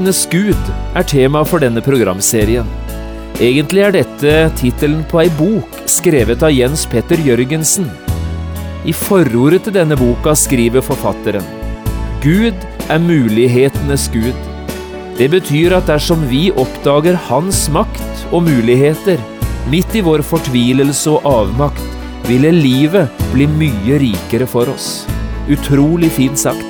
Mulighetenes Gud er tema for denne programserien. Egentlig er dette tittelen på ei bok skrevet av Jens Petter Jørgensen. I forordet til denne boka skriver forfatteren Gud er mulighetenes Gud. Det betyr at dersom vi oppdager Hans makt og muligheter midt i vår fortvilelse og avmakt, ville livet bli mye rikere for oss. Utrolig fint sagt.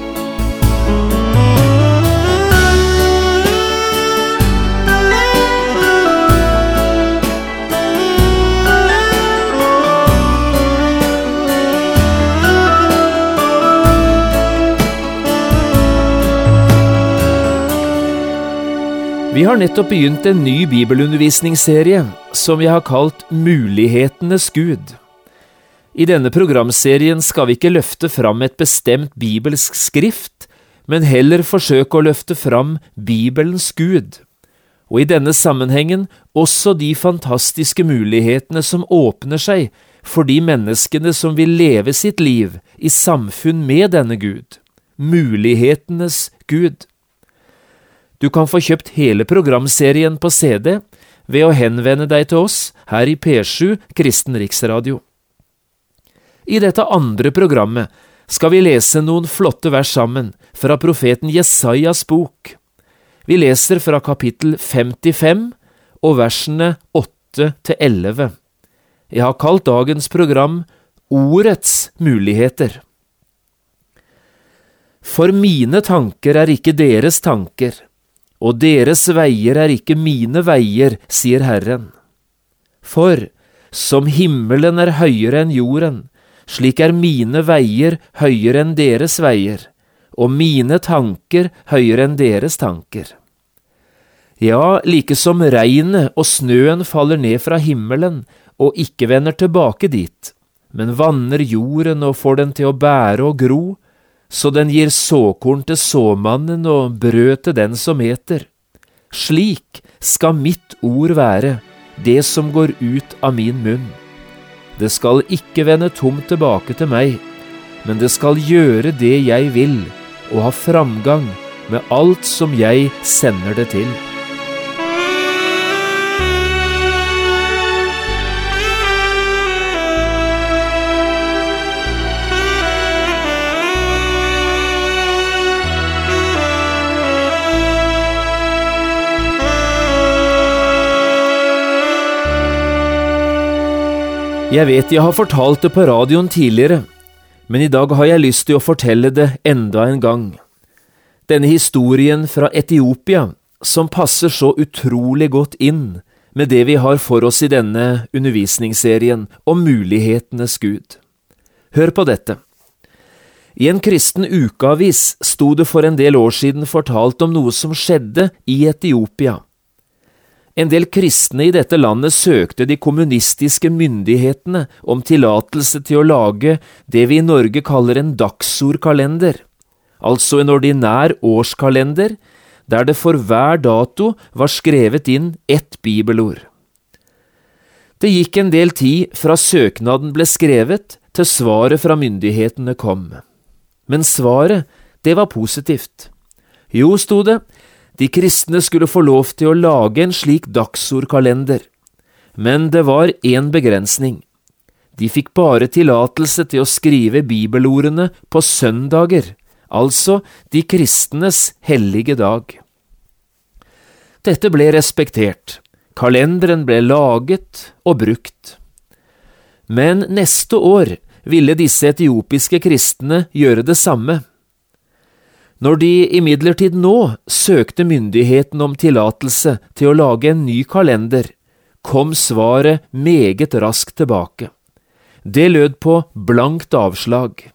Vi har nettopp begynt en ny bibelundervisningsserie som vi har kalt Mulighetenes Gud. I denne programserien skal vi ikke løfte fram et bestemt bibelsk skrift, men heller forsøke å løfte fram Bibelens Gud, og i denne sammenhengen også de fantastiske mulighetene som åpner seg for de menneskene som vil leve sitt liv i samfunn med denne Gud, mulighetenes Gud. Du kan få kjøpt hele programserien på CD ved å henvende deg til oss her i P7 Kristen Riksradio. I dette andre programmet skal vi lese noen flotte vers sammen fra profeten Jesajas bok. Vi leser fra kapittel 55 og versene 8 til 11. Jeg har kalt dagens program Ordets muligheter. For mine tanker er ikke deres tanker og deres veier er ikke mine veier, sier Herren. For som himmelen er høyere enn jorden, slik er mine veier høyere enn deres veier, og mine tanker høyere enn deres tanker. Ja, like som regnet og snøen faller ned fra himmelen og ikke vender tilbake dit, men vanner jorden og får den til å bære og gro, så den gir såkorn til såmannen og brød til den som eter. Slik skal mitt ord være, det som går ut av min munn. Det skal ikke vende tomt tilbake til meg, men det skal gjøre det jeg vil, og ha framgang med alt som jeg sender det til. Jeg vet jeg har fortalt det på radioen tidligere, men i dag har jeg lyst til å fortelle det enda en gang. Denne historien fra Etiopia, som passer så utrolig godt inn med det vi har for oss i denne undervisningsserien om mulighetenes Gud. Hør på dette. I en kristen ukeavis sto det for en del år siden fortalt om noe som skjedde i Etiopia. En del kristne i dette landet søkte de kommunistiske myndighetene om tillatelse til å lage det vi i Norge kaller en dagsordkalender, altså en ordinær årskalender der det for hver dato var skrevet inn ett bibelord. Det gikk en del tid fra søknaden ble skrevet til svaret fra myndighetene kom. Men svaret, det var positivt. Jo, sto det, de kristne skulle få lov til å lage en slik dagsordkalender, men det var én begrensning. De fikk bare tillatelse til å skrive bibelordene på søndager, altså de kristnes hellige dag. Dette ble respektert, kalenderen ble laget og brukt. Men neste år ville disse etiopiske kristne gjøre det samme. Når de imidlertid nå søkte myndigheten om tillatelse til å lage en ny kalender, kom svaret meget raskt tilbake. Det lød på blankt avslag.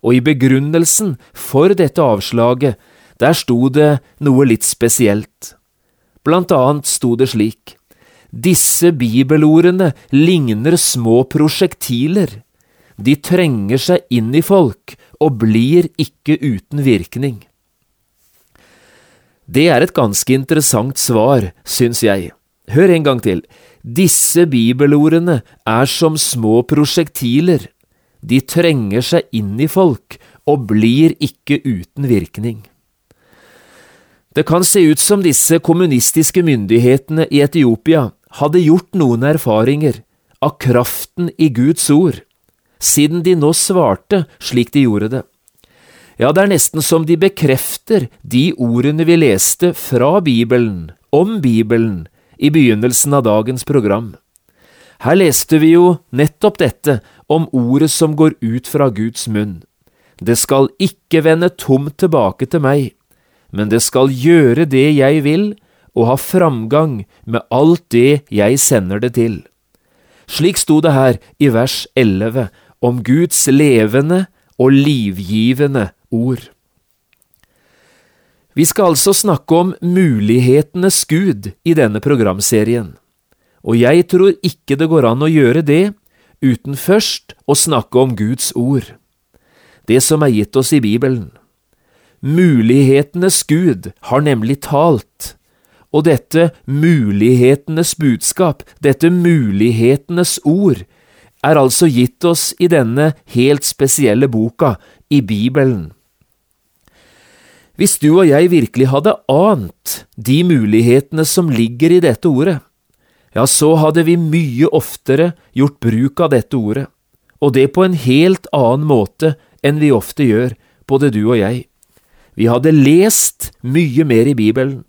Og i begrunnelsen for dette avslaget, Der sto det noe litt spesielt. Blant annet sto det slik. Disse bibelordene ligner små prosjektiler. De trenger seg inn i folk og blir ikke uten virkning. Det er et ganske interessant svar, syns jeg. Hør en gang til. Disse bibelordene er som små prosjektiler. De trenger seg inn i folk og blir ikke uten virkning. Det kan se ut som disse kommunistiske myndighetene i Etiopia hadde gjort noen erfaringer av kraften i Guds ord, siden de nå svarte slik de gjorde det. Ja, det er nesten som de bekrefter de ordene vi leste fra Bibelen, om Bibelen, i begynnelsen av dagens program. Her leste vi jo nettopp dette om ordet som går ut fra Guds munn. Det skal ikke vende tomt tilbake til meg, men det skal gjøre det jeg vil, og ha framgang med alt det jeg sender det til. Slik sto det her i vers 11 om Guds levende og livgivende ord. Vi skal altså snakke om mulighetenes Gud i denne programserien, og jeg tror ikke det går an å gjøre det uten først å snakke om Guds ord, det som er gitt oss i Bibelen. Mulighetenes Gud har nemlig talt, og dette mulighetenes budskap, dette mulighetenes ord, er altså gitt oss i denne helt spesielle boka, i Bibelen. Hvis du og jeg virkelig hadde ant de mulighetene som ligger i dette ordet, ja, så hadde vi mye oftere gjort bruk av dette ordet, og det på en helt annen måte enn vi ofte gjør, både du og jeg. Vi hadde lest mye mer i Bibelen.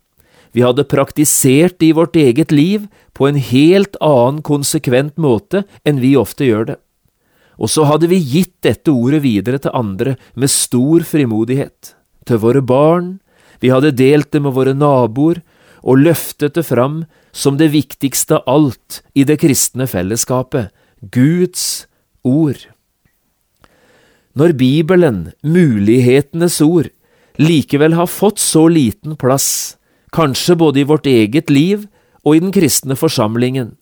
Vi hadde praktisert i vårt eget liv på en helt annen konsekvent måte enn vi ofte gjør det. Og så hadde vi gitt dette ordet videre til andre med stor frimodighet til våre barn, vi hadde delt det med våre naboer og løftet det fram som det viktigste av alt i det kristne fellesskapet, Guds ord. Når Bibelen, mulighetenes ord, likevel har fått så liten plass, kanskje både i vårt eget liv og i den kristne forsamlingen,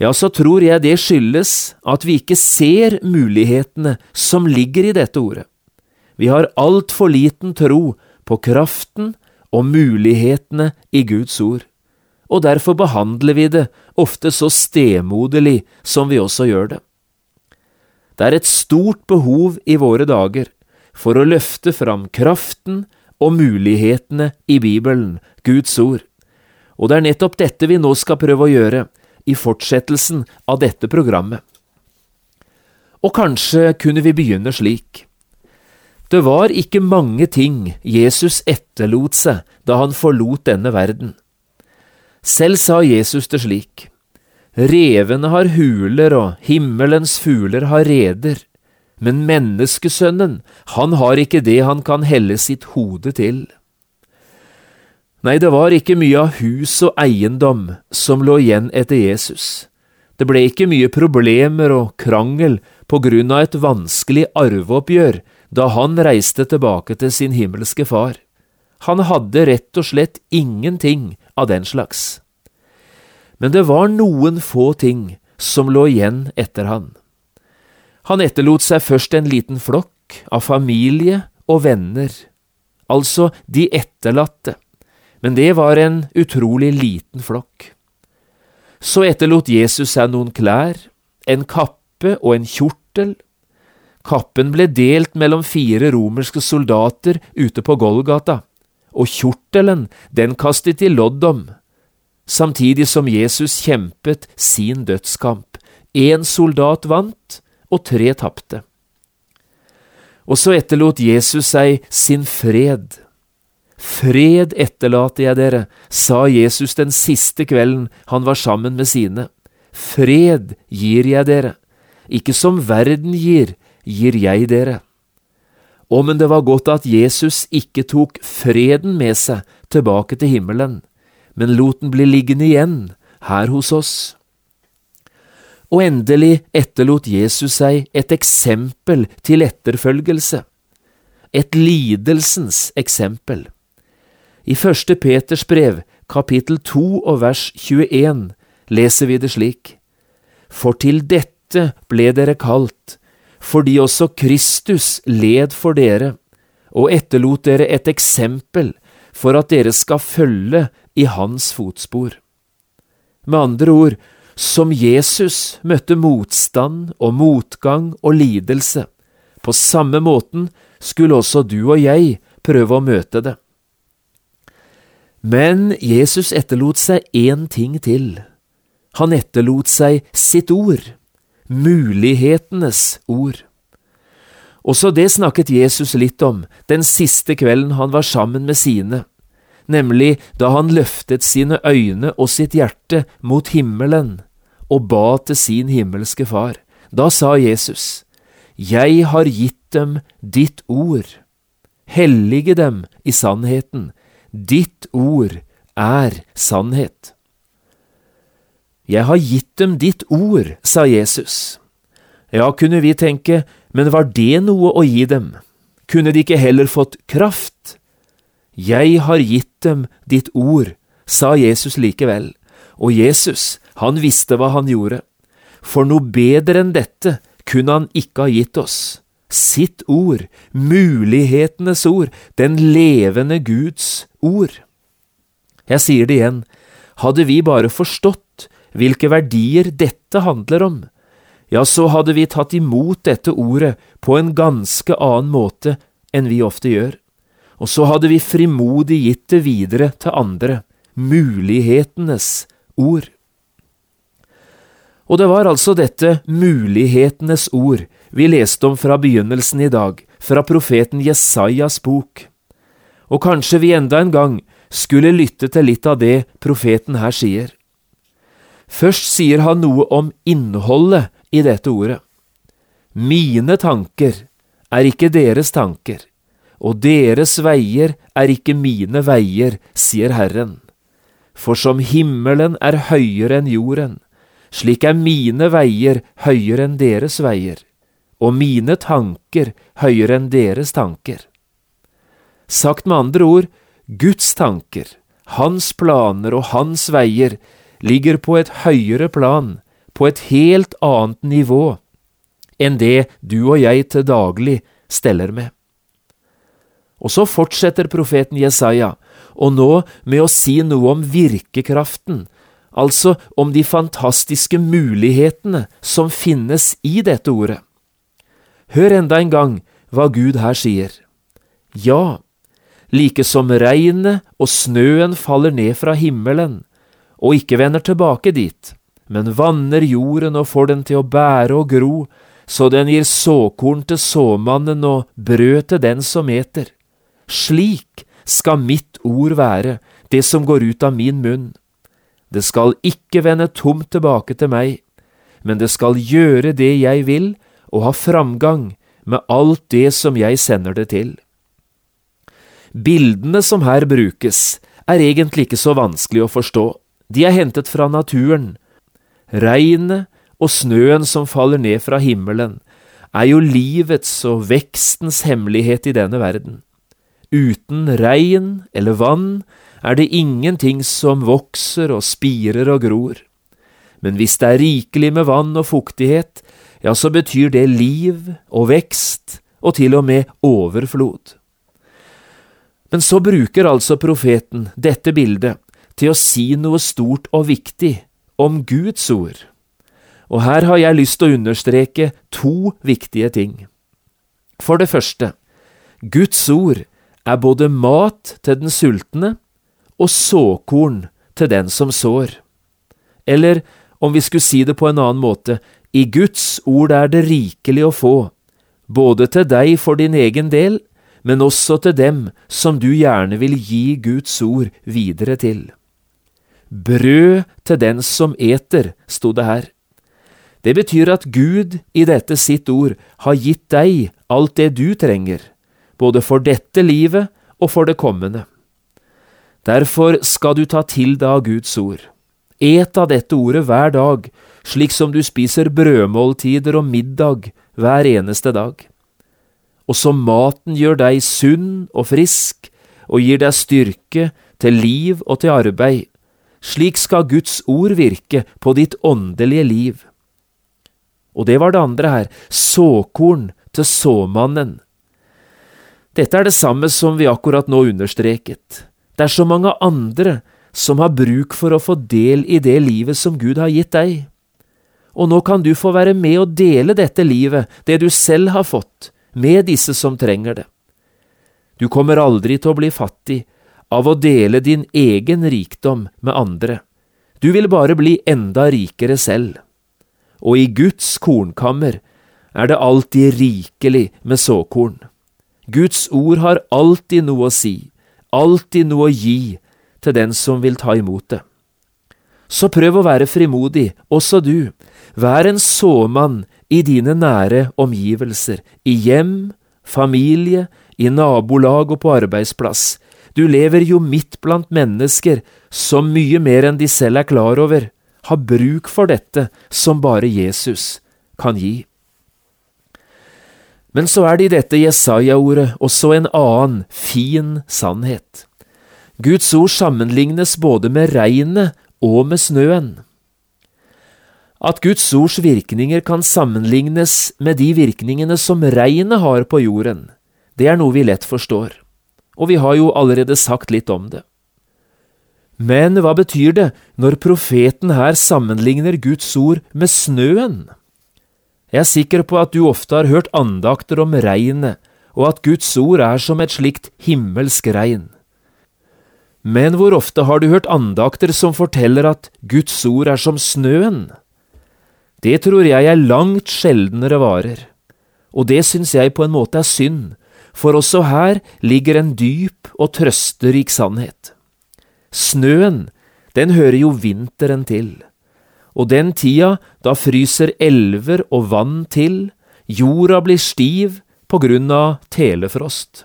ja, så tror jeg det skyldes at vi ikke ser mulighetene som ligger i dette ordet. Vi har altfor liten tro på kraften og mulighetene i Guds ord, og derfor behandler vi det ofte så stemoderlig som vi også gjør det. Det er et stort behov i våre dager for å løfte fram kraften og mulighetene i Bibelen, Guds ord, og det er nettopp dette vi nå skal prøve å gjøre i fortsettelsen av dette programmet. Og kanskje kunne vi begynne slik. Det var ikke mange ting Jesus etterlot seg da han forlot denne verden. Selv sa Jesus det slik, Revene har huler og himmelens fugler har reder, men menneskesønnen, han har ikke det han kan helle sitt hode til. Nei, det var ikke mye av hus og eiendom som lå igjen etter Jesus. Det ble ikke mye problemer og krangel på grunn av et vanskelig arveoppgjør da han reiste tilbake til sin himmelske far. Han hadde rett og slett ingenting av den slags. Men det var noen få ting som lå igjen etter han. Han etterlot seg først en liten flokk av familie og venner, altså de etterlatte, men det var en utrolig liten flokk. Så etterlot Jesus seg noen klær, en kappe og en kjortel, Kappen ble delt mellom fire romerske soldater ute på Golgata, og kjortelen den kastet de lodd om, samtidig som Jesus kjempet sin dødskamp. Én soldat vant, og tre tapte. Og så etterlot Jesus seg sin fred. Fred etterlater jeg dere, sa Jesus den siste kvelden han var sammen med sine. Fred gir jeg dere, ikke som verden gir, gir jeg dere. Å, men det var godt at Jesus ikke tok freden med seg tilbake til himmelen, men lot den bli liggende igjen her hos oss. Og endelig etterlot Jesus seg et eksempel til etterfølgelse, et lidelsens eksempel. I første Peters brev, kapittel 2 og vers 21, leser vi det slik. For til dette ble dere kalt, fordi også Kristus led for dere, og etterlot dere et eksempel for at dere skal følge i hans fotspor. Med andre ord, som Jesus møtte motstand og motgang og lidelse, på samme måten skulle også du og jeg prøve å møte det. Men Jesus etterlot seg én ting til. Han etterlot seg sitt ord, mulighetenes ord. Også det snakket Jesus litt om den siste kvelden han var sammen med sine, nemlig da han løftet sine øyne og sitt hjerte mot himmelen og ba til sin himmelske Far. Da sa Jesus, Jeg har gitt dem ditt ord. Hellige dem i sannheten. Ditt ord er sannhet. Jeg har gitt dem ditt ord, sa Jesus. Ja, kunne vi tenke, men var det noe å gi dem? Kunne de ikke heller fått kraft? Jeg har gitt dem ditt ord, sa Jesus likevel, og Jesus, han visste hva han gjorde, for noe bedre enn dette kunne han ikke ha gitt oss. Sitt ord, mulighetenes ord, den levende Guds ord. Jeg sier det igjen, hadde vi bare forstått hvilke verdier dette handler om, ja, så hadde vi tatt imot dette ordet på en ganske annen måte enn vi ofte gjør, og så hadde vi frimodig gitt det videre til andre, mulighetenes ord. Og det var altså dette mulighetenes ord vi leste om fra begynnelsen i dag, fra profeten Jesajas bok. Og kanskje vi enda en gang skulle lytte til litt av det profeten her sier. Først sier han noe om innholdet i dette ordet. Mine tanker er ikke deres tanker, og deres veier er ikke mine veier, sier Herren. For som himmelen er høyere enn jorden, slik er mine veier høyere enn deres veier, og mine tanker høyere enn deres tanker. Sagt med andre ord, Guds tanker, hans planer og hans veier ligger på et høyere plan, på et helt annet nivå enn det du og jeg til daglig steller med. Og så fortsetter profeten Jesaja, og nå med å si noe om virkekraften, altså om de fantastiske mulighetene som finnes i dette ordet. Hør enda en gang hva Gud her sier. Ja, like som regnet og snøen faller ned fra himmelen, og ikke vender tilbake dit, men vanner jorden og får den til å bære og gro, så den gir såkorn til såmannen og brød til den som eter. Slik skal mitt ord være, det som går ut av min munn. Det skal ikke vende tomt tilbake til meg, men det skal gjøre det jeg vil og ha framgang med alt det som jeg sender det til. Bildene som her brukes, er egentlig ikke så vanskelig å forstå. De er hentet fra naturen. Regnet og snøen som faller ned fra himmelen, er jo livets og vekstens hemmelighet i denne verden. Uten regn eller vann er det ingenting som vokser og spirer og gror. Men hvis det er rikelig med vann og fuktighet, ja, så betyr det liv og vekst og til og med overflod. Men så bruker altså profeten dette bildet til å si noe stort og viktig om Guds ord. Og her har jeg lyst til å understreke to viktige ting. For det første, Guds ord er både mat til den sultne og såkorn til den som sår. Eller om vi skulle si det på en annen måte, i Guds ord er det rikelig å få, både til deg for din egen del, men også til dem som du gjerne vil gi Guds ord videre til. Brød til den som eter, sto det her. Det betyr at Gud i dette sitt ord har gitt deg alt det du trenger, både for dette livet og for det kommende. Derfor skal du ta til deg av Guds ord. Et av dette ordet hver dag, slik som du spiser brødmåltider og middag hver eneste dag. Og som maten gjør deg sunn og frisk, og gir deg styrke til liv og til arbeid. Slik skal Guds ord virke på ditt åndelige liv. Og det var det andre her, såkorn til såmannen. Dette er det samme som vi akkurat nå understreket. Det er så mange andre som har bruk for å få del i det livet som Gud har gitt deg. Og nå kan du få være med og dele dette livet, det du selv har fått, med disse som trenger det. Du kommer aldri til å bli fattig av å dele din egen rikdom med andre. Du vil bare bli enda rikere selv. Og i Guds kornkammer er det alltid rikelig med såkorn. Guds ord har alltid noe å si, alltid noe å gi til den som vil ta imot det. Så prøv å være frimodig, også du. Vær en såmann i dine nære omgivelser, i hjem, familie, i nabolag og på arbeidsplass. Du lever jo midt blant mennesker som mye mer enn de selv er klar over, har bruk for dette som bare Jesus kan gi. Men så er det i dette Jesaja-ordet også en annen, fin sannhet. Guds ord sammenlignes både med regnet og med snøen. At Guds ords virkninger kan sammenlignes med de virkningene som regnet har på jorden, det er noe vi lett forstår, og vi har jo allerede sagt litt om det. Men hva betyr det når profeten her sammenligner Guds ord med snøen? Jeg er sikker på at du ofte har hørt andakter om regnet, og at Guds ord er som et slikt himmelsk regn. Men hvor ofte har du hørt andakter som forteller at Guds ord er som snøen? Det tror jeg er langt sjeldnere varer, og det syns jeg på en måte er synd, for også her ligger en dyp og trøsterik sannhet. Snøen, den hører jo vinteren til, og den tida da fryser elver og vann til, jorda blir stiv på grunn av telefrost.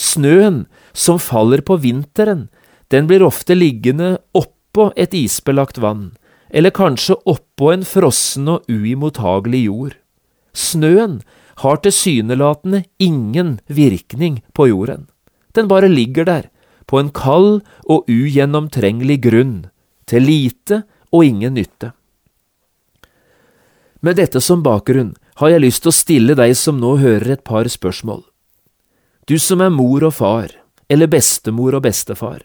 Snøen som faller på vinteren, den blir ofte liggende oppå et isbelagt vann, eller kanskje oppå en frossen og uimottagelig jord. Snøen har tilsynelatende ingen virkning på jorden. Den bare ligger der, på en kald og ugjennomtrengelig grunn, til lite og ingen nytte. Med dette som bakgrunn har jeg lyst til å stille deg som nå hører et par spørsmål. Du som er mor og far, eller bestemor og bestefar.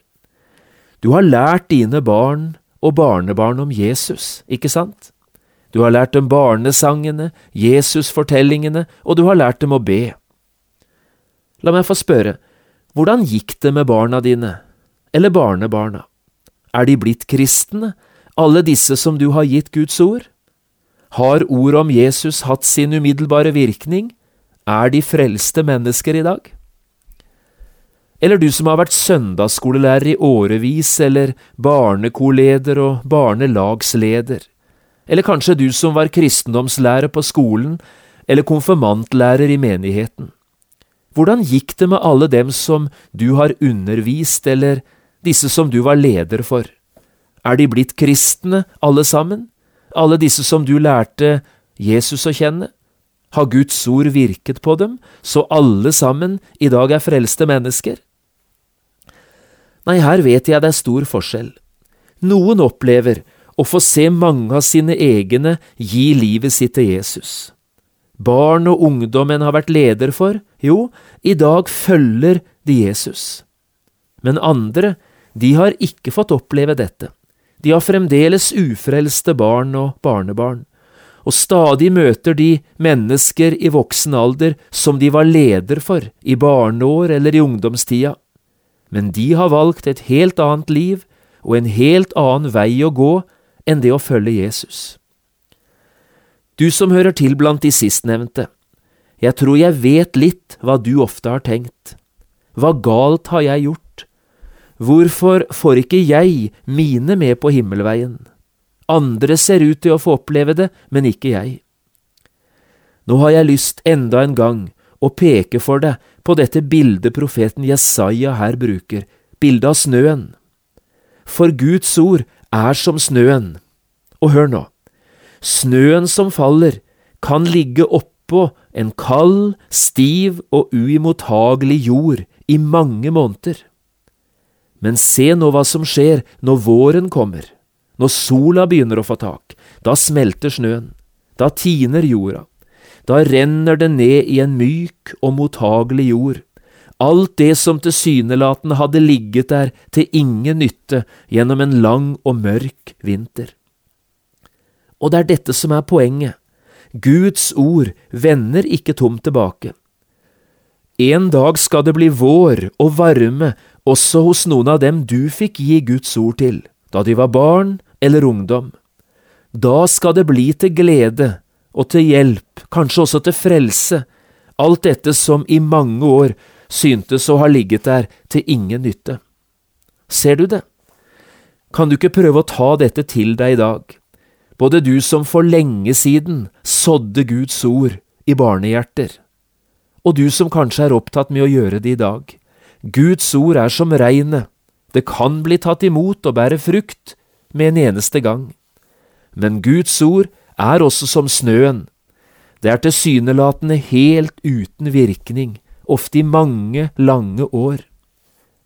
Du har lært dine barn og barnebarn om Jesus, ikke sant? Du har lært dem barnesangene, Jesusfortellingene, og du har lært dem å be. La meg få spørre, hvordan gikk det med barna dine, eller barnebarna? Er de blitt kristne, alle disse som du har gitt Guds ord? Har ordet om Jesus hatt sin umiddelbare virkning? Er de frelste mennesker i dag? Eller du som har vært søndagsskolelærer i årevis, eller barnekorleder og barnelagsleder. Eller kanskje du som var kristendomslærer på skolen, eller konfirmantlærer i menigheten. Hvordan gikk det med alle dem som du har undervist, eller disse som du var leder for? Er de blitt kristne, alle sammen? Alle disse som du lærte Jesus å kjenne? Har Guds ord virket på dem, så alle sammen i dag er frelste mennesker? Nei, her vet jeg det er stor forskjell. Noen opplever å få se mange av sine egne gi livet sitt til Jesus. Barn og ungdommen har vært leder for, jo, i dag følger de Jesus. Men andre, de har ikke fått oppleve dette. De har fremdeles ufrelste barn og barnebarn og stadig møter de mennesker i voksen alder som de var leder for i barneår eller i ungdomstida. Men de har valgt et helt annet liv og en helt annen vei å gå enn det å følge Jesus. Du som hører til blant de sistnevnte, jeg tror jeg vet litt hva du ofte har tenkt. Hva galt har jeg gjort? Hvorfor får ikke jeg mine med på himmelveien? Andre ser ut til å få oppleve det, men ikke jeg. Nå har jeg lyst enda en gang å peke for deg på dette bildet profeten Jesaja her bruker, bildet av snøen. For Guds ord er som snøen. Og hør nå, snøen som faller, kan ligge oppå en kald, stiv og uimottagelig jord i mange måneder. Men se nå hva som skjer når våren kommer, når sola begynner å få tak, da smelter snøen, da tiner jorda, da renner det ned i en myk og mottagelig jord, alt det som tilsynelatende hadde ligget der til ingen nytte gjennom en lang og mørk vinter. Og det er dette som er poenget. Guds ord vender ikke tomt tilbake. En dag skal det bli vår og varme også hos noen av dem du fikk gi Guds ord til, da de var barn eller ungdom. Da skal det bli til glede og til hjelp, kanskje også til frelse, alt dette som i mange år syntes å ha ligget der til ingen nytte. Ser du det? Kan du ikke prøve å ta dette til deg i dag, både du som for lenge siden sådde Guds ord i barnehjerter, og du som kanskje er opptatt med å gjøre det i dag. Guds ord er som regnet, det kan bli tatt imot og bære frukt med en eneste gang. Men Guds ord er også som snøen, det er tilsynelatende helt uten virkning, ofte i mange, lange år.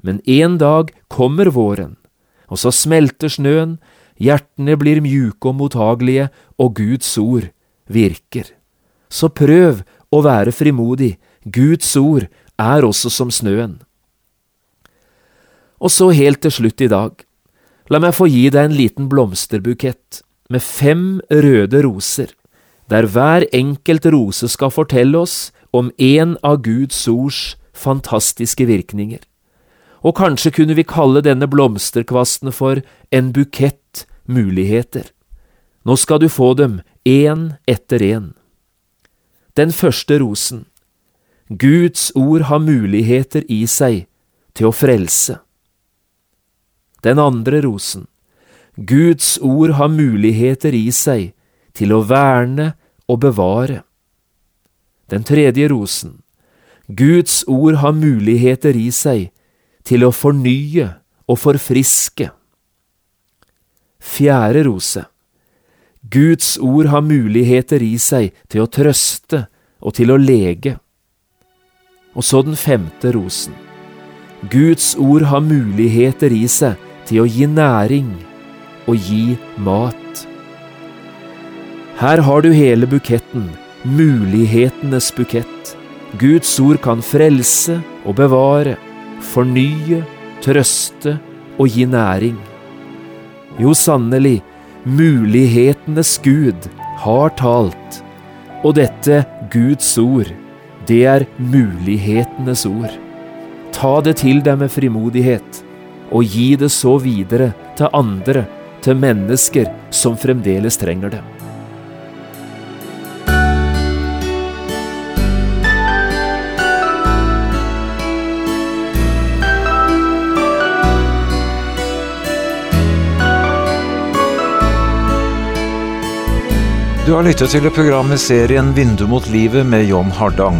Men en dag kommer våren, og så smelter snøen, hjertene blir mjuke og mottagelige, og Guds ord virker. Så prøv å være frimodig, Guds ord er også som snøen. Og så helt til slutt i dag, la meg få gi deg en liten blomsterbukett med fem røde roser, der hver enkelt rose skal fortelle oss om en av Guds ords fantastiske virkninger. Og kanskje kunne vi kalle denne blomsterkvasten for en bukett muligheter. Nå skal du få dem, én etter én. Den første rosen. Guds ord har muligheter i seg til å frelse. Den andre rosen. Guds ord har muligheter i seg til å verne og bevare. Den tredje rosen. Guds ord har muligheter i seg til å fornye og forfriske. Fjerde rose. Guds ord har muligheter i seg til å trøste og til å lege. Og så den femte rosen. Guds ord har muligheter i seg til å gi næring og gi mat. Her har du hele buketten, mulighetenes bukett. Guds ord kan frelse og bevare, fornye, trøste og gi næring. Jo, sannelig, mulighetenes Gud har talt, og dette Guds ord det er mulighetenes ord. Ta det til deg med frimodighet, og gi det så videre til andre, til mennesker som fremdeles trenger det. Du har lyttet til programmet serien Vindu mot livet med John Hardang.